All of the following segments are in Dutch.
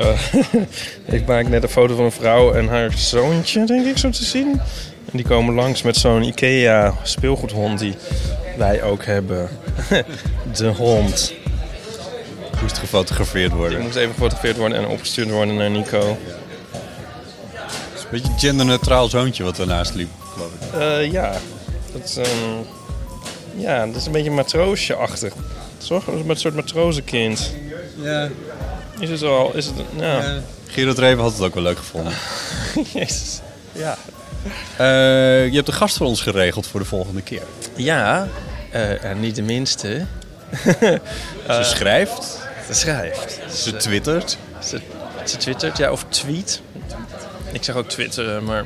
Eh, ik maak net een foto van een vrouw en haar zoontje, denk ik, zo te zien. En die komen langs met zo'n IKEA speelgoedhond die wij ook hebben. De hond. Moest gefotografeerd Die worden. moest even gefotografeerd worden en opgestuurd worden naar Nico. Het is een beetje een genderneutraal zoontje wat ernaast liep, geloof ik. Eh, ja, dat is een, ja, dat is een beetje matroosje-achtig. Zorg met een soort matrozenkind. Ja. Is het al? Is het? Ja. Gerard Reven had het ook wel leuk gevonden. Jezus. Ja. Eh, je hebt een gast voor ons geregeld voor de volgende keer. Ja, eh, en niet de minste. Ze schrijft, Ze schrijft. ze twittert. Ze, ze twittert, ja, of tweet. Ik zeg ook twitteren, maar...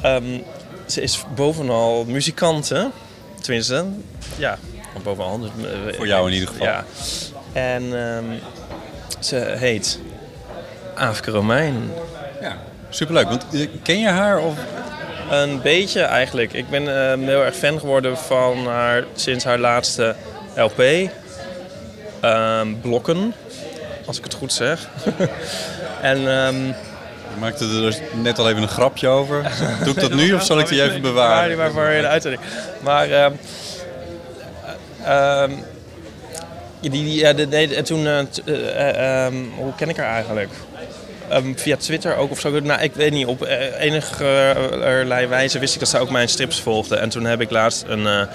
ehm, ze is bovenal muzikant, hè? Tenminste, ja, bovenal. Dus, eh, Voor jou in ieder geval. Ja. En ehm, ze heet Aafke Romein. Ja. Superleuk, want eh, ken je haar? Of... Een beetje eigenlijk. Ik ben eh, heel erg fan geworden van haar sinds haar laatste LP. Ehm, Blokken, als ik het goed zeg. en ehm, Je maakte er dus net al even een grapje over. Doe ik dat nu of zal ik die even bewaren? Die maar voor de uitzending. Maar ehm, ehm, die, die, ja, de, en toen, eh, eh, eh, ehm, hoe ken ik haar eigenlijk? Ehm, via Twitter ook of zo. Nou, ik weet niet. Op eh, enige wijze wist ik dat ze ook mijn strips volgde. En toen heb ik laatst een,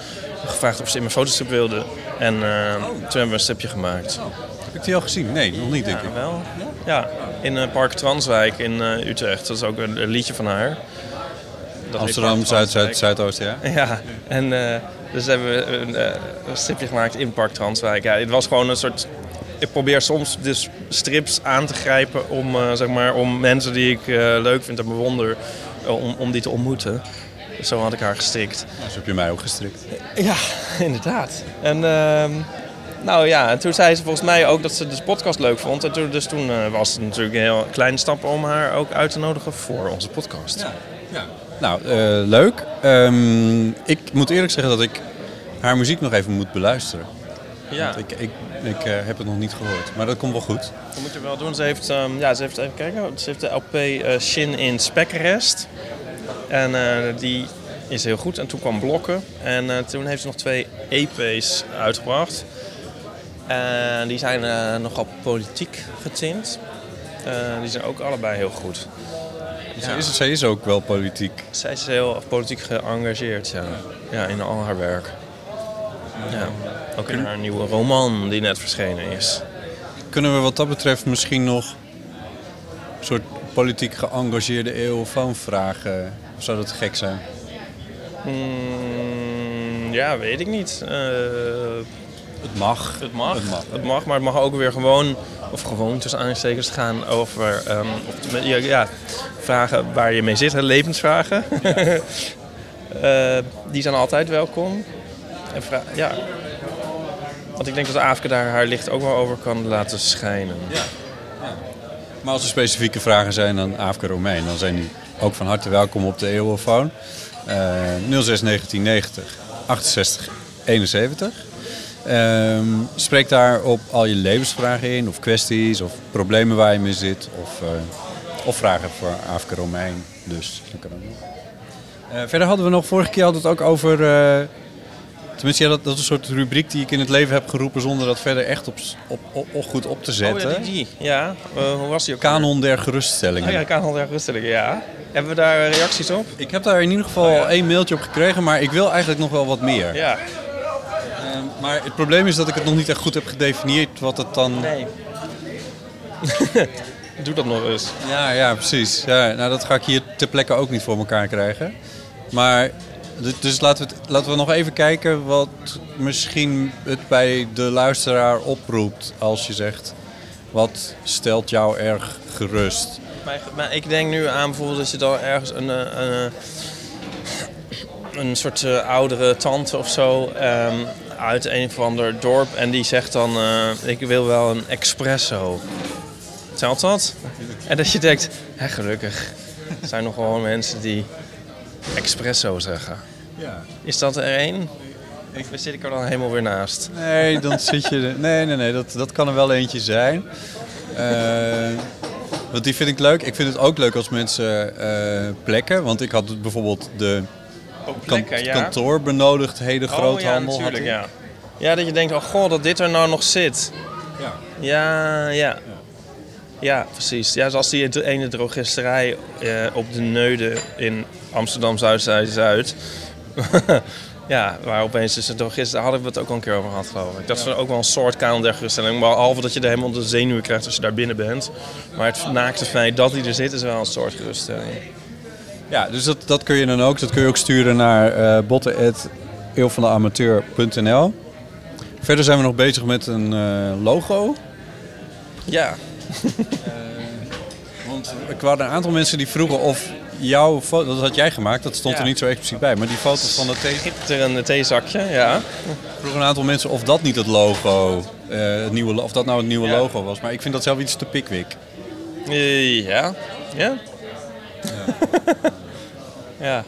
gevraagd of ze in mijn fotostrip wilde. En eh, toen hebben we een stripje gemaakt. Heb ik die al gezien? Nee, nog niet denk ik. Ja, wel. Ja, in Park Transwijk in Utrecht. Dat is ook een, een liedje van haar. Dat Amsterdam, Park Zuid, Zuid, Transwijk. Zuidoost, ja. Ja, en eh, dus hebben we een, eh, een stripje gemaakt in Park Transwijk. Ja, het was gewoon een soort... Ik probeer soms dus strips aan te grijpen om, eh, zeg maar, om mensen die ik eh, leuk vind en bewonder, om, om die te ontmoeten. Zo had ik haar gestrikt. Zo heb je mij ook gestrikt. Ja, inderdaad. En ehm, nou ja, en toen zei ze volgens mij ook dat ze de podcast leuk vond. En toen, dus toen was het natuurlijk een heel kleine stap om haar ook uit te nodigen voor onze podcast. Nou, eh, leuk. Ehm, ik moet eerlijk zeggen dat ik haar muziek nog even moet beluisteren. Ja. Want ik, ik, ik eh, heb het nog niet gehoord. Maar dat komt wel goed. Dat moet je wel doen. Ze heeft, ehm, ja, ze heeft even kijken. Ze heeft de LP eh, Shin in Spekkerest. En die is heel goed. En toen kwam Blokken. En toen heeft ze nog twee EP's uitgebracht. En die zijn nogal politiek getint. Die zijn ook allebei heel goed. Zij, is, zij is ook wel politiek. Zij is heel politiek geëngageerd, ja. Ja, in al haar werk. Ja. Ook in haar nieuwe roman die net verschenen is. Kunnen we wat dat betreft misschien nog een soort politiek geëngageerde eeuwfoon vragen? Of zou dat gek zijn? Mm, ja, weet ik niet. Eh, Het mag. het, mag. Het mag. Het mag, maar het mag ook weer gewoon, of gewoon tussen aanstekers gaan over ehm, of, ja, ja, vragen waar je mee zit, hè, levensvragen. Eh, die zijn altijd welkom. En ja. Want ik denk dat Aafke daar haar licht ook wel over kan laten schijnen. Maar als er specifieke vragen zijn aan Aafke Romein, dan zijn die ook van harte welkom op de eeuwenfoon. Eh 06 1990 68 71. Ehm, spreek daar op al je levensvragen in, of kwesties, of problemen waar je mee zit, of, eh, of vragen voor Aafke Romein. Dus dat kan ook. Eh, verder hadden we nog, vorige keer hadden we het ook over. eh, tenminste, ja, dat, dat is een soort rubriek die ik in het leven heb geroepen zonder dat verder echt op, op, goed op te zetten. Oh ja, die, die. Ja, hoe was die ook? Kanon der geruststellingen. Oh ja, kanon der ruststellingen, ja. Hebben we daar reacties op? Ik heb daar in ieder geval al één mailtje op gekregen, maar ik wil eigenlijk nog wel wat meer. Ja. Ehm, maar het probleem is dat ik het nog niet echt goed heb gedefinieerd wat het dan... Nee. Doe dat nog eens. Ja, ja, precies. Ja, nou, dat ga ik hier ter plekke ook niet voor elkaar krijgen. Maar, dus laten we, het- laten we nog even kijken wat misschien het bij de luisteraar oproept als je zegt... Wat stelt jou erg gerust? Maar, maar ik denk nu aan bijvoorbeeld dat je dan ergens een, eh, een, eh, een soort eh, oudere tante of zo ehm, uit een of ander dorp en die zegt dan: eh, Ik wil wel een espresso. Telt dat? En dat je denkt: hè, gelukkig er zijn nog gewoon mensen die espresso zeggen. Ja. Is dat er één? Ik zit ik er dan helemaal weer naast. Nee, dan zit je... er- Nee, nee, nee, dat, dat kan er wel eentje zijn. Eh, want die vind ik leuk. Ik vind het ook leuk als mensen eh, plekken. Want ik had bijvoorbeeld de Ook kan- plekken, ja. kantoorbenodigdheden Oh, groothandel. ja, natuurlijk, ja. Ja, dat je denkt, oh god, dat dit er nou nog zit. Ja. Ja, ja. Ja, precies. Ja, zoals die ene drogisterij eh, op de Neude in Amsterdam Zuid-Zuid-Zuid. ja, waar opeens dus drogist, daar hadden we het ook al een keer over gehad, geloof ik. Dat is ook wel een soort kanaal der geruststelling. Behalve dat je er helemaal de zenuwen krijgt als je daar binnen bent. Maar het naakte feit dat hij er zit is wel een soort geruststelling. Ja, dus dat, dat kun je dan ook. Dat kun je ook sturen naar uh, botten.eeuwvandeamateur.nl Verder zijn we nog bezig met een eh, logo. Ja, Want er waren een aantal mensen die vroegen of jouw foto, dat had jij gemaakt, dat stond Ja. er niet zo expliciet bij, maar die foto's van de thee, schitterende theezakje, ja. vroegen een aantal mensen of dat niet het logo, eh, het nieuwe, of dat nou het nieuwe Ja. logo was. Maar ik vind dat zelf iets te pikwik. Eh, Ja. Ja? ja.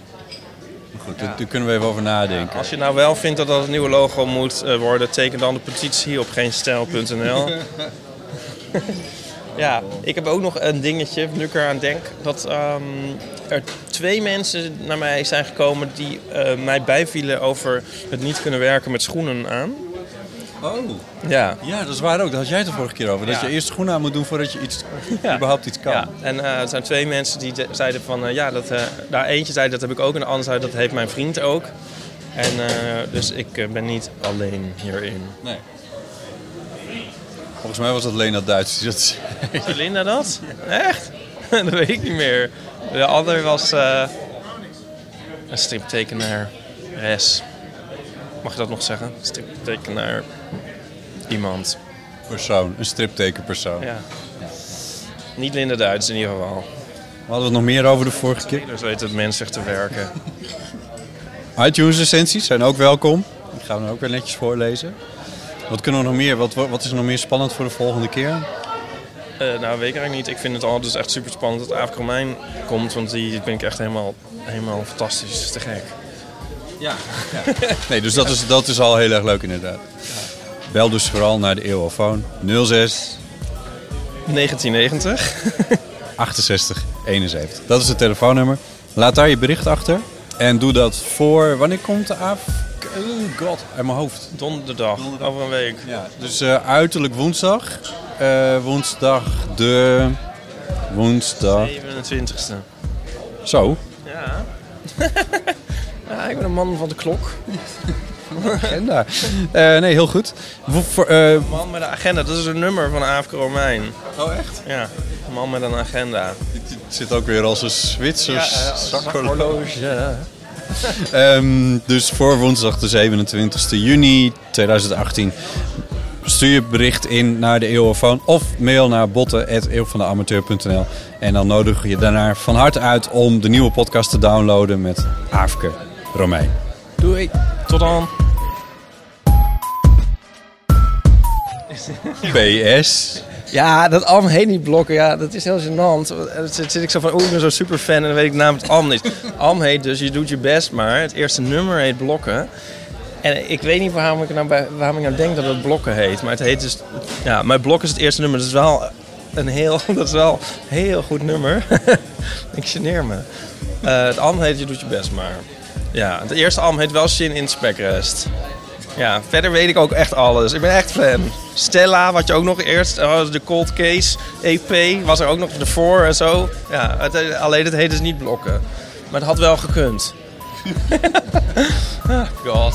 Maar goed, daar, daar kunnen we even over nadenken. Als je nou wel vindt dat dat het nieuwe logo moet eh, worden, teken dan de petitie op geenstijl.nl. ja, ik heb ook nog een dingetje, nu ik eraan denk, dat ehm, er twee mensen naar mij zijn gekomen die eh, mij bijvielen over het niet kunnen werken met schoenen aan. Oh, Ja. ja, dat is waar ook. Dat had jij het de vorige keer over. Dat Ja. je eerst schoenen aan moet doen voordat je iets, Ja. überhaupt iets kan. Ja, en eh, er zijn twee mensen die de- zeiden van, eh, ja, dat, eh, daar eentje zei dat heb ik ook en de ander zei dat heeft mijn vriend ook. En dus ik ben niet alleen hierin. Nee. Volgens mij was dat Lena Duits die dat zei. Is Linda dat? Echt? dat weet ik niet meer. De ander was een striptekenaar. Res. Mag je dat nog zeggen? Striptekenaar. Iemand. persoon, een striptekenpersoon. Ja. Niet Linda Duits in ieder geval. We hadden het nog meer over de vorige keer. Dus weet het mens zich te werken. iTunes recensies zijn ook welkom. Die gaan we ook weer netjes voorlezen. Wat kunnen we nog meer? Wat, wat is er nog meer spannend voor de volgende keer? Eh, nou, weet ik eigenlijk niet. Ik vind het al dus echt super spannend dat Aaf Romein komt. Want die vind ik echt helemaal, helemaal fantastisch. Te gek. Ja. Nee, dus dat is, dat is al heel erg leuk inderdaad. Bel dus vooral naar de Eeuwofoon 06 1990. 68 71. Dat is het telefoonnummer. Laat daar je bericht achter. En doe dat voor... Wanneer komt de AF? Oh god, uit mijn hoofd. Donderdag. Over een week. Ja, dus eh, uiterlijk woensdag. Eh, woensdag de... Woensdag... 27ste. Zo. Ja. ja, ik ben een man van de klok. Agenda. Eh, nee, heel goed. Voor, eh, Man met een agenda. Dat is een nummer van Aaf Romein. oh, echt? Ja. Een man met een agenda. Het zit ook weer als een Zwitsers zakhorloge. horloge. Ehm, dus voor woensdag de 27 juni 2018 stuur je bericht in naar de Eeuwofoon of mail naar botten.eeuwvandeamateur.nl en dan nodig je daarna van harte uit om de nieuwe podcast te downloaden met Aafke Romein. Doei. Tot dan. PS. Ja, dat Am heet niet blokken. Ja, dat is heel gênant. Dan zit, zit ik zo van, oh, ik ben zo super fan en dan weet ik namelijk het Am niet. Am heet dus, je doet je best maar. Het eerste nummer heet blokken. En ik weet niet waarom ik nou, bij, waarom ik nou denk dat het blokken heet. Maar het heet dus, ja, maar blok is het eerste nummer. Dat is wel een heel, dat is wel een heel goed nummer. ik geneer me. Eh, het Am heet je doet je best maar. Ja, het eerste Am heet wel Shin in Spekrest. Ja, verder weet ik ook echt alles. Ik ben echt fan. Stella, wat je ook nog eerst, oh, de Cold Case EP, was er ook nog ervoor en zo. Ja, alleen het heet dus niet blokken. Maar het had wel gekund. Ah, God.